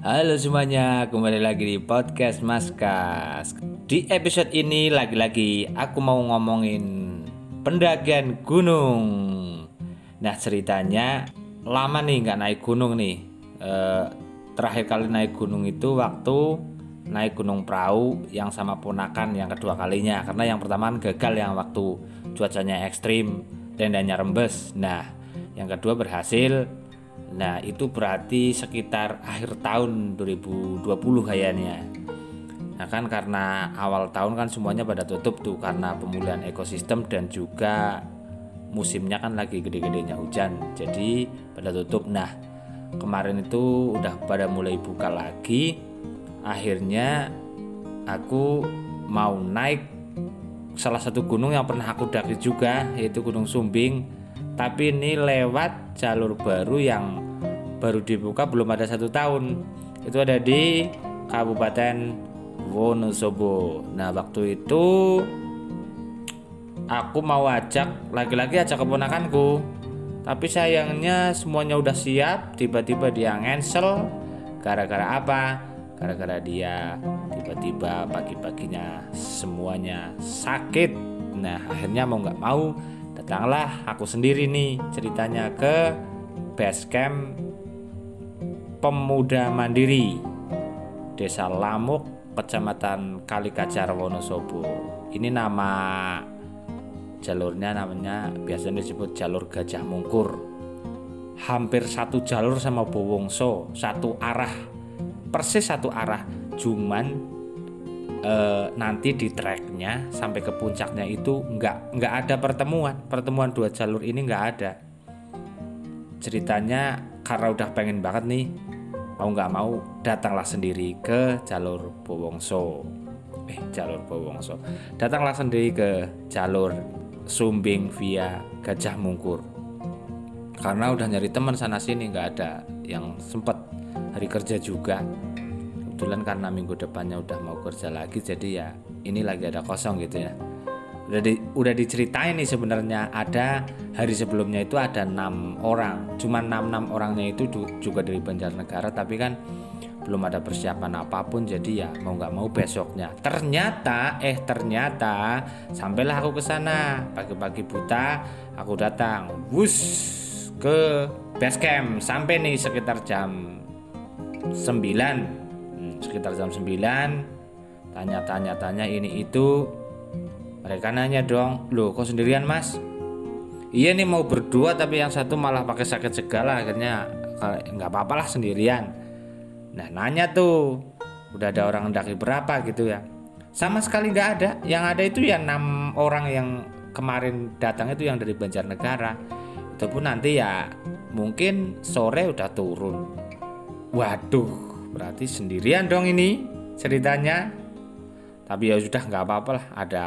Halo semuanya, kembali lagi di podcast Maskas. Di episode ini lagi-lagi aku mau ngomongin pendakian gunung. Nah ceritanya lama nih nggak naik gunung nih. E, terakhir kali naik gunung itu waktu naik gunung perahu yang sama ponakan yang kedua kalinya karena yang pertama kan gagal yang waktu cuacanya ekstrim tendanya rembes nah yang kedua berhasil nah itu berarti sekitar akhir tahun 2020 kayaknya. Nah kan karena awal tahun kan semuanya pada tutup tuh karena pemulihan ekosistem dan juga musimnya kan lagi gede-gedenya hujan jadi pada tutup. Nah kemarin itu udah pada mulai buka lagi. Akhirnya aku mau naik salah satu gunung yang pernah aku daki juga yaitu Gunung Sumbing tapi ini lewat jalur baru yang baru dibuka belum ada satu tahun. Itu ada di Kabupaten Wonosobo. Nah waktu itu aku mau ajak lagi-lagi ajak keponakanku. Tapi sayangnya semuanya udah siap tiba-tiba dia ngensel gara-gara apa? Gara-gara dia tiba-tiba pagi-paginya semuanya sakit. Nah akhirnya mau nggak mau datanglah aku sendiri nih ceritanya ke base camp pemuda mandiri desa Lamuk kecamatan Kalikajar Wonosobo. Ini nama jalurnya namanya biasanya disebut jalur Gajah Mungkur. Hampir satu jalur sama Bowongso satu arah persis satu arah cuman e, nanti di treknya sampai ke puncaknya itu nggak nggak ada pertemuan. Pertemuan dua jalur ini nggak ada. Ceritanya karena udah pengen banget nih mau nggak mau datanglah sendiri ke jalur Bowongso. Eh jalur Bowongso. Datanglah sendiri ke jalur Sumbing via Gajah Mungkur. Karena udah nyari teman sana sini nggak ada yang sempet hari kerja juga kebetulan karena minggu depannya udah mau kerja lagi jadi ya ini lagi ada kosong gitu ya. Udah di, udah diceritain nih sebenarnya ada hari sebelumnya itu ada enam orang. Cuma enam enam orangnya itu juga dari Banjarnegara tapi kan belum ada persiapan apa pun jadi ya mau nggak mau besoknya. Ternyata eh ternyata sampailah aku ke sana. Pagi-pagi buta aku datang. Wus ke base camp. Sampai nih sekitar jam 9 hmm, sekitar jam 9 tanya-tanya tanya ini itu. Mereka nanya dong loh kok sendirian mas? Iya nih mau berdua tapi yang satu malah pakai sakit segala akhirnya nggak apa-apa lah sendirian. Nah nanya tuh udah ada orang daki berapa? Gitu ya. Sama sekali nggak ada. Yang ada itu ya enam orang yang kemarin datang itu yang dari Banjarnegara. Itu pun nanti ya mungkin sore udah turun. Waduh, berarti sendirian dong ini ceritanya. Tapi ya sudah nggak apa-apa lah, ada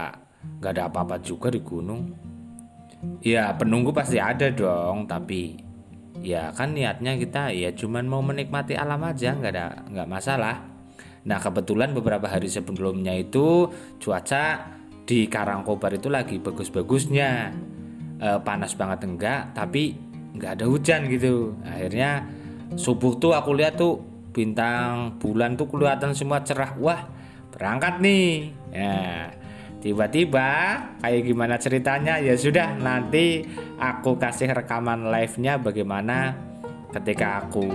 nggak ada apa-apa juga di gunung. Ya penunggu pasti ada dong, tapi ya kan niatnya kita ya cuman mau menikmati alam aja, nggak ada nggak masalah. Nah kebetulan beberapa hari sebelumnya itu cuaca di Karangkobar itu lagi bagus-bagusnya, e, panas banget enggak, tapi nggak ada hujan gitu. Akhirnya subuh tuh aku lihat tuh bintang bulan tuh kelihatan semua cerah. Wah berangkat nih. Ya tiba-tiba kayak gimana ceritanya? Ya sudah nanti aku kasih rekaman live-nya bagaimana ketika aku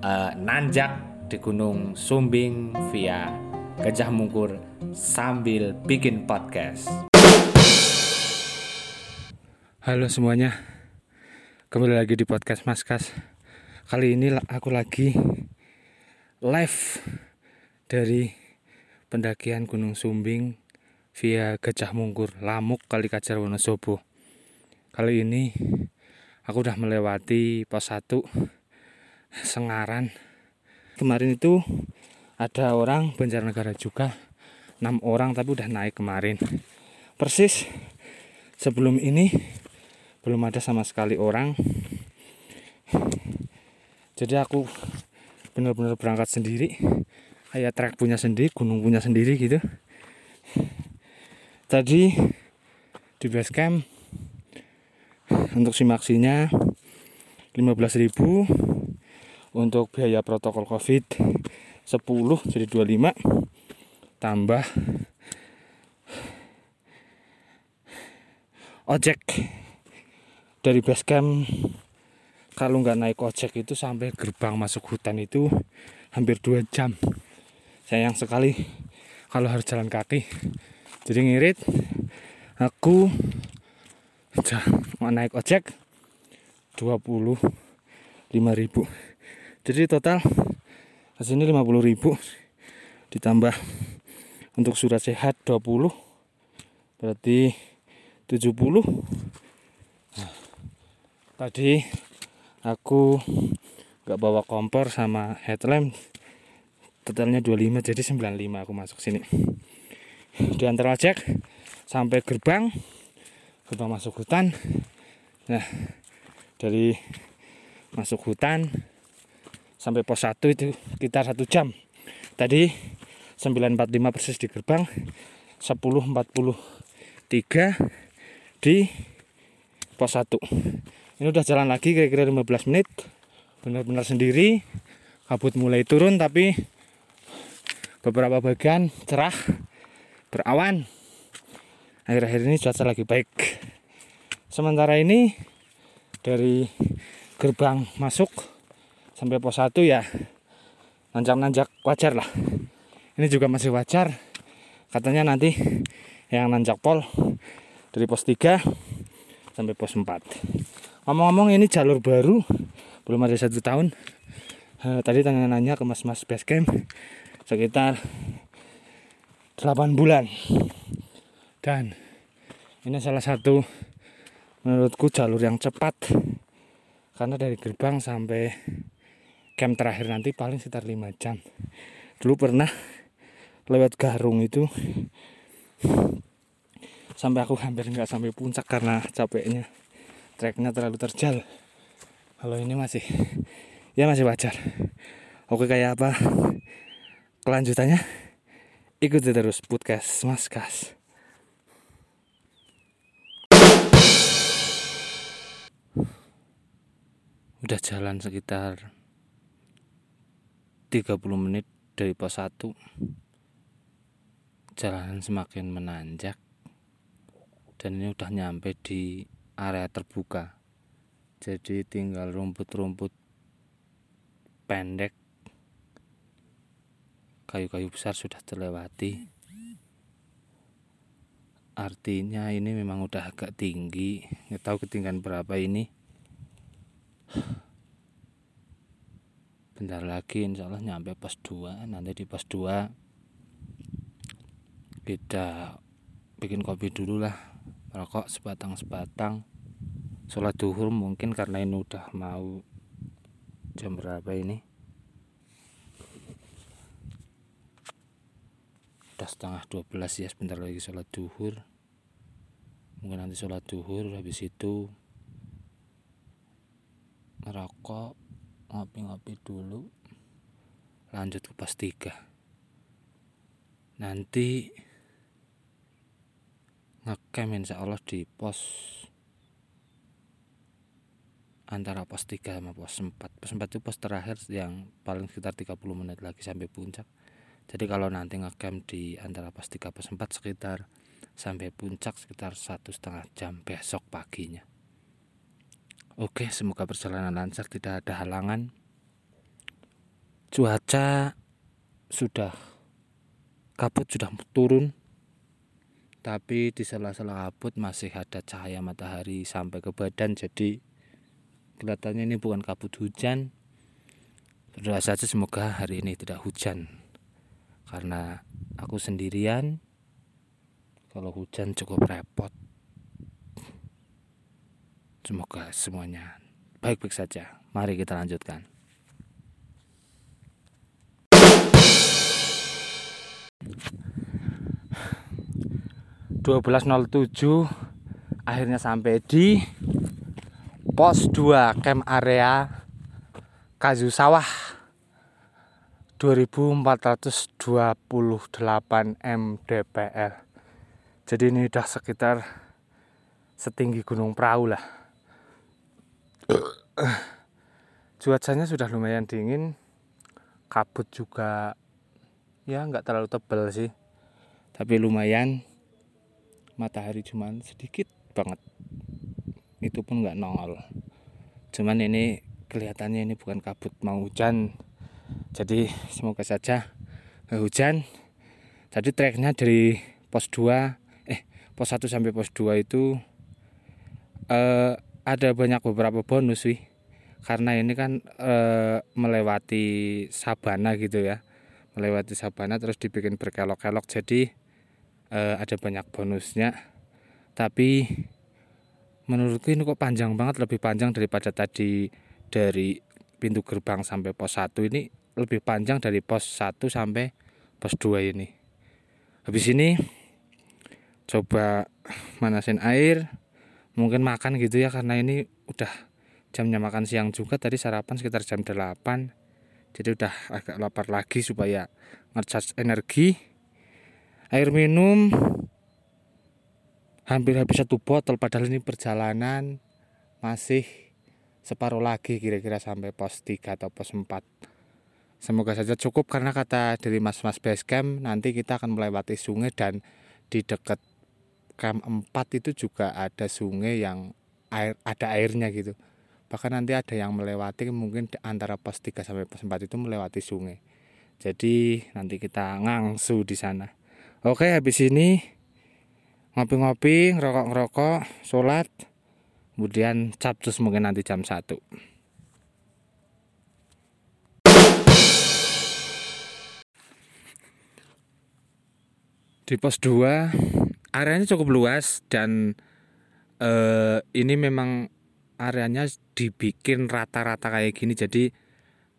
uh, nanjak di Gunung Sumbing via Gajah Mungkur sambil bikin podcast. Halo semuanya, kembali lagi di podcast Maskas kali ini aku lagi live dari pendakian Gunung Sumbing via Gajah Mungkur, Lamuk, Kalikajar Wonosobo. Kali ini aku udah melewati pos 1 Sengaran. Kemarin itu ada orang Banjarnegara juga, enam orang tapi udah naik kemarin. Persis sebelum ini belum ada sama sekali orang jadi aku benar-benar berangkat sendiri kayak trek punya sendiri gunung punya sendiri gitu. Tadi di base camp untuk simaksinya 15.000 untuk biaya protokol covid 10 jadi 25 tambah ojek dari base camp kalau nggak naik ojek itu sampai gerbang masuk hutan itu hampir dua jam. Sayang sekali kalau harus jalan kaki. Jadi ngirit aku mau naik ojek 25.000 jadi total sini 50.000 ditambah untuk surat sehat 20 berarti 70 nah, tadi aku nggak bawa kompor sama headlamp. Totalnya 25 jadi 95 aku masuk sini. Di antara ojek sampai gerbang gerbang masuk hutan. Nah dari masuk hutan sampai pos 1 itu sekitar satu jam. Tadi 945 persis di gerbang 1043 di pos 1 ini udah jalan lagi kira-kira 15 menit. Benar-benar sendiri. Kabut mulai turun tapi beberapa bagian cerah berawan. Akhir-akhir ini cuaca lagi baik. Sementara ini dari gerbang masuk sampai pos 1 ya nanjak-nanjak wajar lah. Ini juga masih wajar. Katanya nanti yang nanjak pol dari pos 3 sampai pos 4 ngomong-ngomong ini jalur baru belum ada satu tahun. Eh, tadi tanya-nanya ke mas-mas basecamp sekitar 8 bulan. Dan ini salah satu menurutku jalur yang cepat. Karena dari gerbang sampai camp terakhir nanti paling sekitar 5 jam. Dulu pernah lewat Garung itu sampai aku hampir nggak sampai puncak karena capeknya. Treknya terlalu terjal. Kalau ini masih ya masih wajar. Oke kayak apa? Kelanjutannya? Ikuti terus podcast Mas Kas. Udah jalan sekitar 30 menit dari pos 1 jalanan semakin menanjak dan ini udah nyampe di area terbuka. Jadi tinggal rumput-rumput pendek kayu-kayu besar sudah terlewati. Artinya ini memang udah agak tinggi. Nggak tahu ketinggian berapa ini. Bentar lagi insya Allah nyampe pos 2 nanti di pos 2 kita bikin kopi dulu lah rokok sebatang sebatang sholat duhur mungkin karena ini udah mau jam berapa ini? Udah setengah 12 ya sebentar lagi sholat duhur. Mungkin nanti sholat duhur habis itu ngerokok ngopi-ngopi dulu lanjut ke pos 3 nanti ngecamp insya Allah di pos antara pos 3 sama pos 4 pos 4 itu pos terakhir yang paling sekitar 30 menit lagi sampai puncak. Jadi kalau nanti ngecamp di antara pos 3 pos 4 sekitar sampai puncak sekitar satu setengah jam besok paginya. Oke, semoga perjalanan lancar, tidak ada halangan. Cuaca sudah kabut sudah turun, tapi di sela-sela kabut masih ada cahaya matahari sampai ke badan, jadi kelihatannya ini bukan kabut hujan. Berdoa saja semoga hari ini tidak hujan, karena aku sendirian. Kalau hujan cukup repot. Semoga semuanya baik-baik saja. Mari kita lanjutkan. Dua belas tujuh akhirnya sampai di pos 2 camp area Kayu Sawah 2428 mdpl jadi ini udah sekitar setinggi gunung perahu lah. Cuacanya sudah lumayan dingin kabut juga ya nggak terlalu tebal sih tapi lumayan matahari cuman sedikit banget. Itu pun nggak nongol. Cuman ini kelihatannya ini bukan kabut mau hujan. Jadi semoga saja nggak hujan. Tadi treknya dari pos 2 eh pos 1 sampai pos 2 itu eh, ada banyak beberapa bonus sih. Karena ini kan eh, melewati sabana gitu ya. Melewati sabana terus dibikin berkelok-kelok. Jadi uh, ada banyak bonusnya. Tapi menurutku ini kok panjang banget lebih panjang daripada tadi dari pintu gerbang sampai pos 1 ini lebih panjang dari pos 1 sampai pos 2 ini. Habis ini coba manasin air mungkin makan gitu ya karena ini udah jamnya makan siang juga tadi sarapan sekitar jam 8 jadi udah agak lapar lagi supaya ngecas energi air minum. Hampir habis satu botol padahal ini perjalanan. Masih separuh lagi kira-kira sampai pos 3 atau pos 4 semoga saja cukup karena kata dari mas-mas basecamp nanti kita akan melewati sungai dan di dekat camp 4 itu juga ada sungai yang air ada airnya gitu. Bahkan nanti ada yang melewati mungkin antara pos 3 sampai pos 4 itu melewati sungai. Jadi nanti kita ngangsu di sana Oke habis ini ngopi-ngopi, ngerokok-ngerokok, sholat, kemudian capcus mungkin nanti jam 1. Di pos 2 areanya cukup luas dan eh, ini memang areanya dibikin rata-rata kayak gini jadi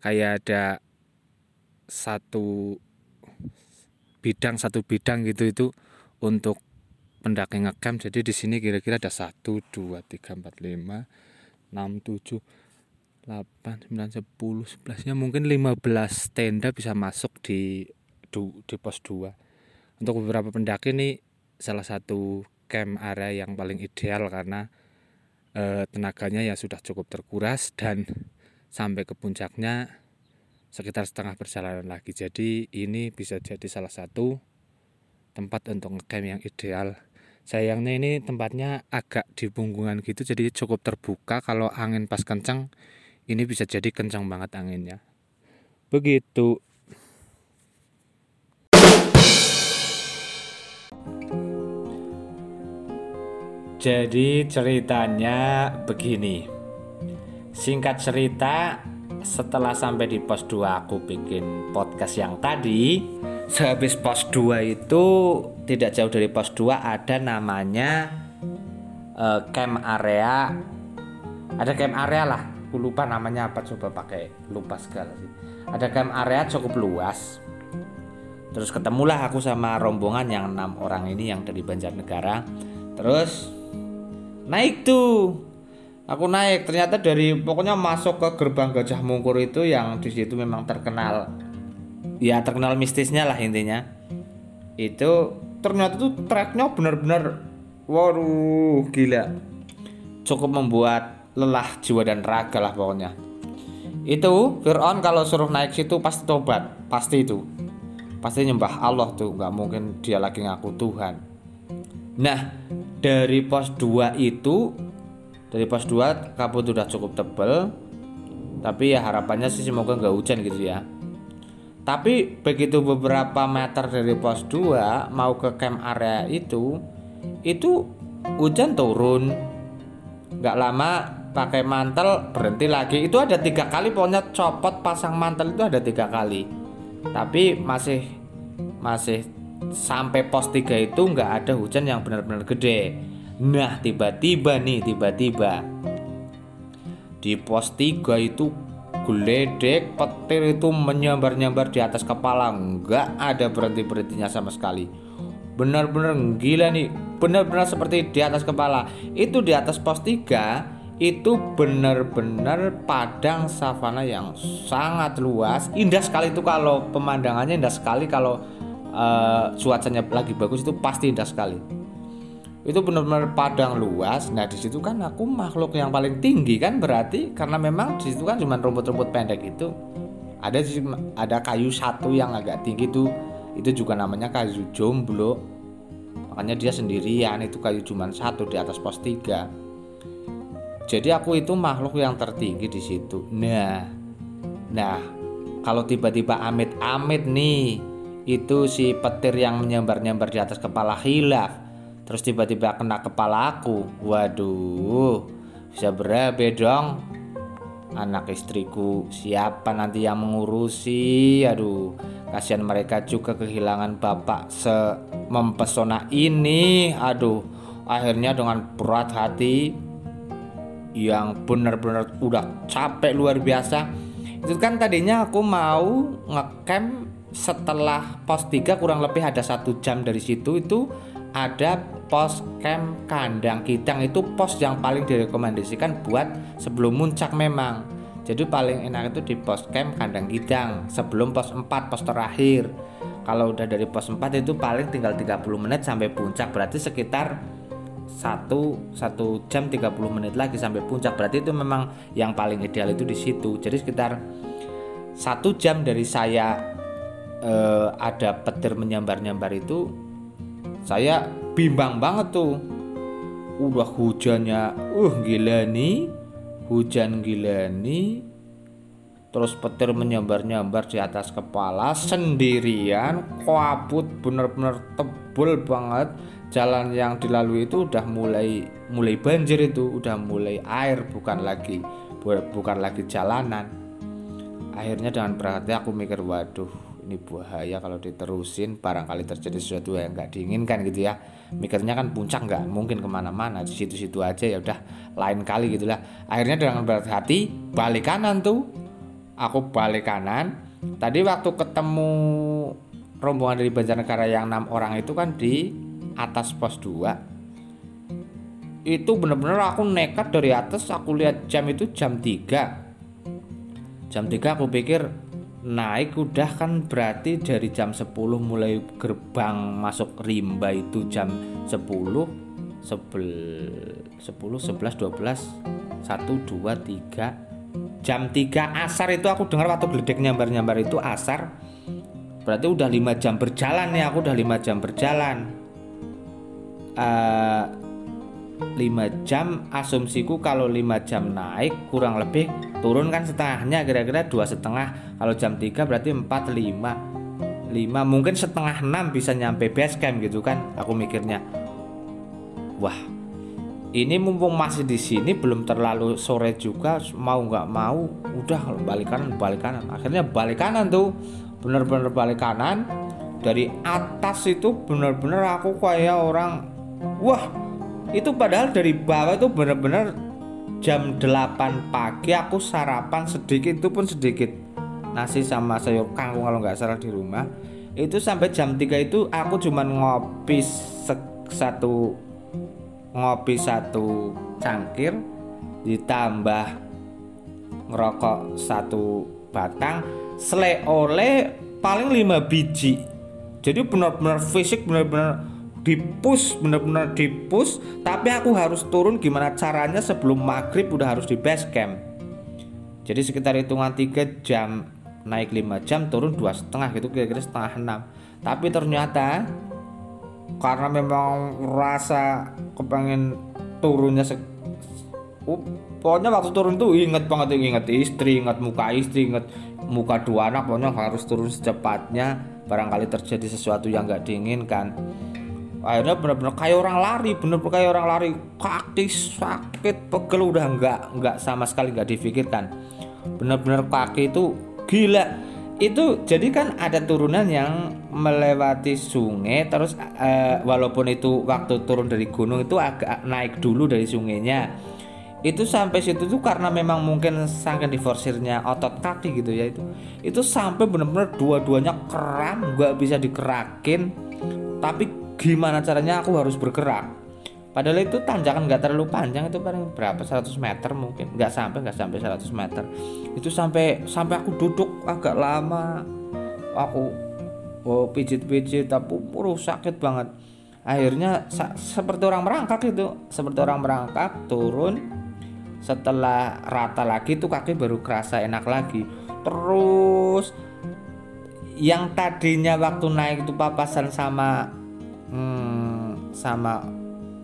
kayak ada satu bidang satu bidang gitu itu untuk pendaki ngecamp. Jadi di sini kira-kira ada satu dua tiga empat lima enam tujuh delapan sembilan sepuluh sebelasnya mungkin lima belas tenda bisa masuk di di pos dua. Untuk beberapa pendaki ini salah satu camp area yang paling ideal karena e, tenaganya ya sudah cukup terkuras dan sampai ke puncaknya sekitar setengah perjalanan lagi. Jadi ini bisa jadi salah satu tempat untuk ngecamp yang ideal. Sayangnya ini tempatnya agak di punggungan gitu jadi cukup terbuka. Kalau angin pas kencang ini bisa jadi kencang banget anginnya. Begitu. Jadi ceritanya begini. Singkat cerita setelah sampai di pos 2 aku bikin podcast yang tadi. Sehabis pos 2 itu tidak jauh dari pos 2 ada namanya uh, camp area. Ada camp area lah. Aku lupa namanya apa coba pakai lupa segala sih. Ada camp area cukup luas. Terus ketemulah aku sama rombongan yang enam orang ini yang dari Banjarnegara. Terus naik tuh aku naik. Ternyata dari pokoknya masuk ke gerbang Gajah Mungkur itu yang di situ memang terkenal. Ya terkenal mistisnya lah intinya. Itu ternyata tuh treknya benar-benar waduh gila. Cukup membuat lelah jiwa dan raga lah pokoknya. Itu Fir'aun kalau suruh naik situ pasti tobat. Pasti itu. Pasti nyembah Allah tuh. Nggak mungkin dia lagi ngaku Tuhan. Nah dari pos 2 itu dari pos 2 kabut udah cukup tebel. Tapi ya harapannya sih semoga nggak hujan gitu ya. Tapi begitu beberapa meter dari pos 2 mau ke camp area itu itu hujan turun. Nggak lama pakai mantel berhenti lagi. Itu ada tiga kali pokoknya copot pasang mantel itu ada tiga kali. Tapi masih masih sampai pos 3 itu nggak ada hujan yang benar-benar gede Nah tiba-tiba nih tiba-tiba. Di pos 3 itu geledek petir itu menyambar-nyambar di atas kepala. Nggak ada berhenti-berhentinya sama sekali. Benar-benar gila nih benar-benar seperti di atas kepala. Itu di atas pos 3 itu benar-benar padang savana yang sangat luas. Indah sekali itu kalau pemandangannya indah sekali kalau uh, cuacanya lagi bagus itu pasti indah sekali itu benar-benar padang luas. Nah di situ kan aku makhluk yang paling tinggi kan berarti karena memang di situ kan cuma rumput-rumput pendek itu. Ada ada kayu satu yang agak tinggi tuh itu juga namanya kayu jomblo. Makanya dia sendirian itu kayu cuma satu di atas pos tiga. Jadi aku itu makhluk yang tertinggi di situ. Nah nah kalau tiba-tiba amit-amit nih itu si petir yang menyambar-nyambar di atas kepala hilaf terus tiba-tiba kena kepala aku. Waduh bisa berapa dong. Anak istriku siapa nanti yang mengurusi? Aduh kasihan mereka juga kehilangan bapak semempesona ini. Aduh akhirnya dengan berat hati yang benar-benar udah capek luar biasa. Itu kan tadinya aku mau ngecamp setelah pos 3 kurang lebih ada satu jam dari situ. Itu ada pos camp kandang kitang itu pos yang paling direkomendasikan buat sebelum muncak memang. Jadi paling enak itu di pos camp kandang kitang sebelum pos 4 pos terakhir. Kalau udah dari pos 4 itu paling tinggal 30 menit sampai puncak. Berarti sekitar satu satu jam 30 menit lagi sampai puncak. Berarti itu memang yang paling ideal itu di situ. Jadi sekitar satu jam dari saya eh, ada petir menyambar-nyambar itu saya bimbang banget tuh. Udah hujannya uh gila nih. Hujan gila nih. Terus petir menyambar-nyambar di atas kepala sendirian kabut bener-bener tebel banget. Jalan yang dilalui itu udah mulai mulai banjir itu udah mulai air bukan lagi bukan lagi jalanan. Akhirnya dengan berhati aku mikir waduh ini bahaya kalau diterusin barangkali terjadi sesuatu yang nggak diinginkan gitu ya. Mikirnya kan puncak nggak mungkin ke mana-mana di situ-situ aja ya udah lain kali gitulah akhirnya dengan berat hati balik kanan tuh. Aku balik kanan. Tadi waktu ketemu rombongan dari Banjarnegara yang enam orang itu kan di atas pos 2 itu bener-bener aku nekat dari atas aku lihat jam itu jam 3 jam 3 aku pikir naik udah kan berarti dari jam 10 mulai gerbang masuk rimba itu jam 10 11 10 11 12 1 2 3 jam 3 asar itu aku dengar waktu geledek nyambar-nyambar itu asar. Berarti udah 5 jam berjalan nih aku udah 5 jam berjalan. Uh, 5 jam asumsiku kalau 5 jam naik kurang lebih turun kan setengahnya kira-kira dua setengah. Kalau jam 3 berarti 4 5 5 mungkin setengah 6 bisa nyampe base camp gitu kan aku mikirnya. Wah ini mumpung masih di sini belum terlalu sore juga mau nggak mau udah balik kanan balik kanan. Akhirnya balik kanan tuh bener-bener balik kanan. Dari atas itu bener-bener aku kayak orang wah itu padahal dari bawah itu benar-benar jam 8 pagi aku sarapan sedikit itu pun sedikit. Nasi sama sayur kangkung kalau nggak salah di rumah. Itu sampai jam 3 itu aku cuma ngopi satu ngopi satu cangkir ditambah ngerokok satu batang sele oleh paling 5 biji. Jadi benar-benar fisik benar-benar dipus bener-bener dipus tapi aku harus turun gimana caranya sebelum maghrib udah harus di base camp. Jadi sekitar hitungan 3 jam naik 5 jam turun dua setengah gitu kira-kira setengah enam. Tapi ternyata karena memang rasa kepengen turunnya se uh, pokoknya waktu turun tuh inget banget inget istri inget muka istri inget muka dua anak pokoknya harus turun secepatnya. Barangkali terjadi sesuatu yang nggak diinginkan akhirnya benar-benar kayak orang lari benar-benar kayak orang lari. Kaki sakit pegel udah nggak nggak sama sekali nggak difikirkan. Benar-benar kaki itu gila. Itu jadi kan ada turunan yang melewati sungai terus uh, walaupun itu waktu turun dari gunung itu agak naik dulu dari sungainya. Itu sampai situ tuh karena memang mungkin sangat diforsirnya otot kaki gitu ya itu. Itu sampai benar-benar dua-duanya kram nggak bisa dikerakin tapi gimana caranya aku harus bergerak? Padahal itu tanjakan nggak terlalu panjang itu paling berapa? 100 meter mungkin. Nggak sampai nggak sampai 100 meter. Itu sampai sampai aku duduk agak lama. Aku oh pijit-pijit tapi udah sakit banget. Akhirnya seperti orang merangkak itu seperti orang merangkak turun. Setelah rata lagi tuh kaki baru kerasa enak lagi. Terus yang tadinya waktu naik itu papasan sama hmm, sama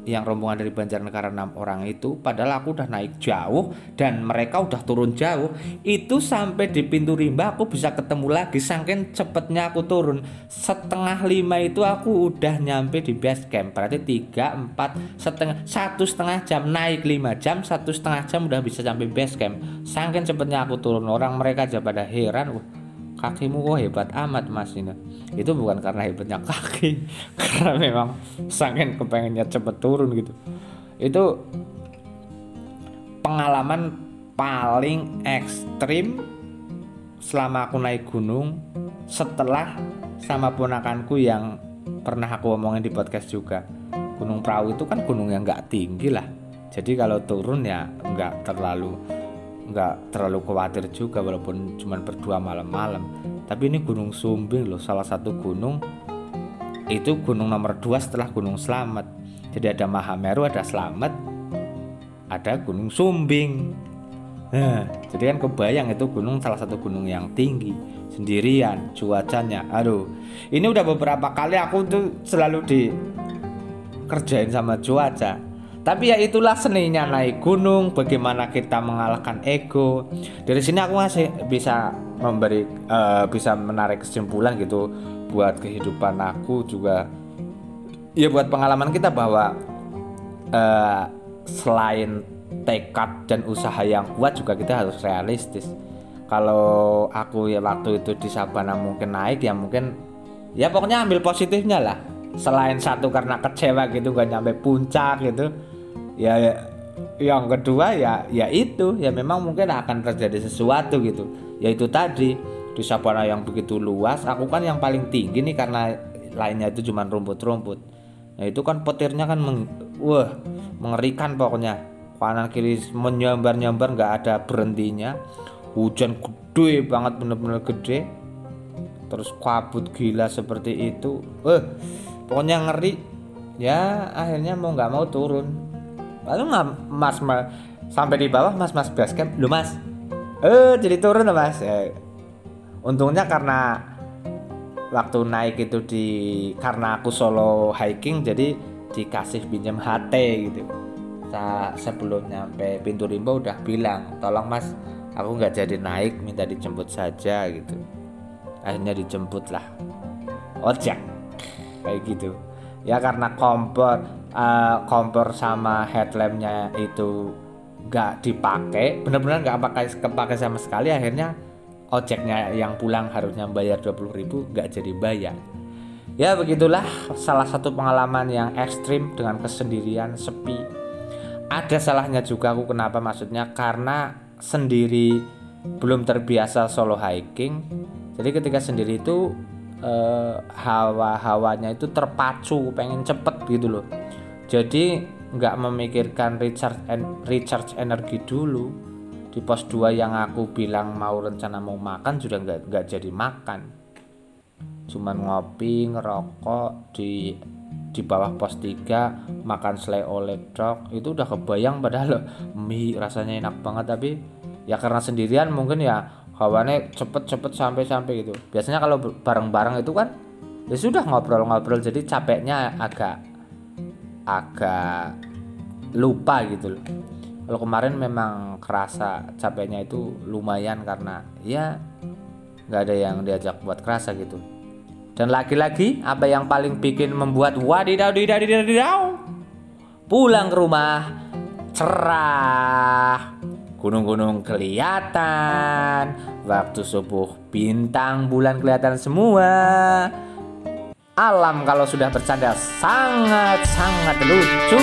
yang rombongan dari Banjarnegara enam orang itu padahal aku udah naik jauh dan mereka udah turun jauh. Itu sampai di pintu rimba aku bisa ketemu lagi saking cepetnya aku turun. Setengah lima itu aku udah nyampe di base camp berarti tiga empat setengah satu setengah jam naik lima jam satu setengah jam udah bisa sampai base camp. Saking cepetnya aku turun orang mereka aja pada heran Wah, kakimu kok hebat amat mas ini. Itu bukan karena hebatnya kaki karena memang sangat kepengennya cepet turun gitu. Itu pengalaman paling ekstrim selama aku naik gunung setelah sama ponakanku yang pernah aku omongin di podcast juga. Gunung perahu itu kan gunung yang nggak tinggi lah. Jadi kalau turun ya nggak terlalu nggak terlalu khawatir juga walaupun cuma berdua malam-malam. Tapi ini Gunung Sumbing loh salah satu gunung. Itu gunung nomor dua setelah Gunung Slamet. Jadi ada Mahameru ada Slamet ada Gunung Sumbing. Nah, jadi kan kebayang itu gunung salah satu gunung yang tinggi. Sendirian cuacanya. Aduh ini udah beberapa kali aku tuh selalu dikerjain sama cuaca tapi ya itulah seninya naik gunung, bagaimana kita mengalahkan ego. Dari sini aku masih bisa memberi uh, bisa menarik kesimpulan gitu buat kehidupan aku juga ya buat pengalaman kita bahwa uh, selain tekad dan usaha yang kuat juga kita harus realistis. Kalau aku ya waktu itu di Sabana mungkin naik ya mungkin ya pokoknya ambil positifnya lah. Selain satu karena kecewa gitu gak nyampe puncak gitu ya yang kedua ya ya itu. Ya memang mungkin akan terjadi sesuatu gitu. Yaitu tadi. Di sabana yang begitu luas aku kan yang paling tinggi nih karena lainnya itu cuma rumput-rumput. Nah itu kan petirnya kan meng, wah mengerikan pokoknya. Kanan kiri menyambar nyambar nggak ada berhentinya. Hujan gede banget bener-bener gede. Terus kabut gila seperti itu. Eh pokoknya ngeri. Ya akhirnya mau nggak mau turun lalu mas, mas sampai di bawah mas mas basecamp. Lu mas. Eh jadi turun mas. Eh, untungnya karena waktu naik itu di karena aku solo hiking jadi dikasih pinjam HT gitu. Sa sebelum nyampe pintu rimba udah bilang tolong mas aku nggak jadi naik minta dijemput saja gitu. Akhirnya dijemput lah. Ojek. Kayak gitu. Ya karena kompor uh, kompor sama headlampnya itu gak dipakai benar-benar gak pakai kepakai sama sekali akhirnya ojeknya yang pulang harusnya bayar 20 ribu gak jadi bayar. Ya begitulah salah satu pengalaman yang ekstrim dengan kesendirian sepi. Ada salahnya juga aku kenapa maksudnya? Karena sendiri belum terbiasa solo hiking. Jadi ketika sendiri itu uh, hawa-hawanya itu terpacu pengen cepet gitu loh jadi nggak memikirkan recharge en recharge energi dulu. Di pos 2 yang aku bilang mau rencana mau makan sudah nggak nggak jadi makan. Cuman ngopi ngerokok di di bawah pos 3 makan selai oleh truk itu udah kebayang padahal mie rasanya enak banget. Tapi ya karena sendirian mungkin ya hawane cepet-cepet sampai-sampai gitu. Biasanya kalau bareng-bareng itu kan ya sudah ngobrol-ngobrol. Jadi capeknya agak agak lupa gitu loh. Kalau kemarin memang kerasa capeknya itu lumayan karena ya nggak ada yang diajak buat kerasa gitu. Dan lagi-lagi apa yang paling bikin membuat wadidaw wadidaw wadidaw pulang ke rumah cerah. Gunung-gunung kelihatan, waktu subuh bintang bulan kelihatan semua. Alam kalau sudah bercanda sangat-sangat lucu.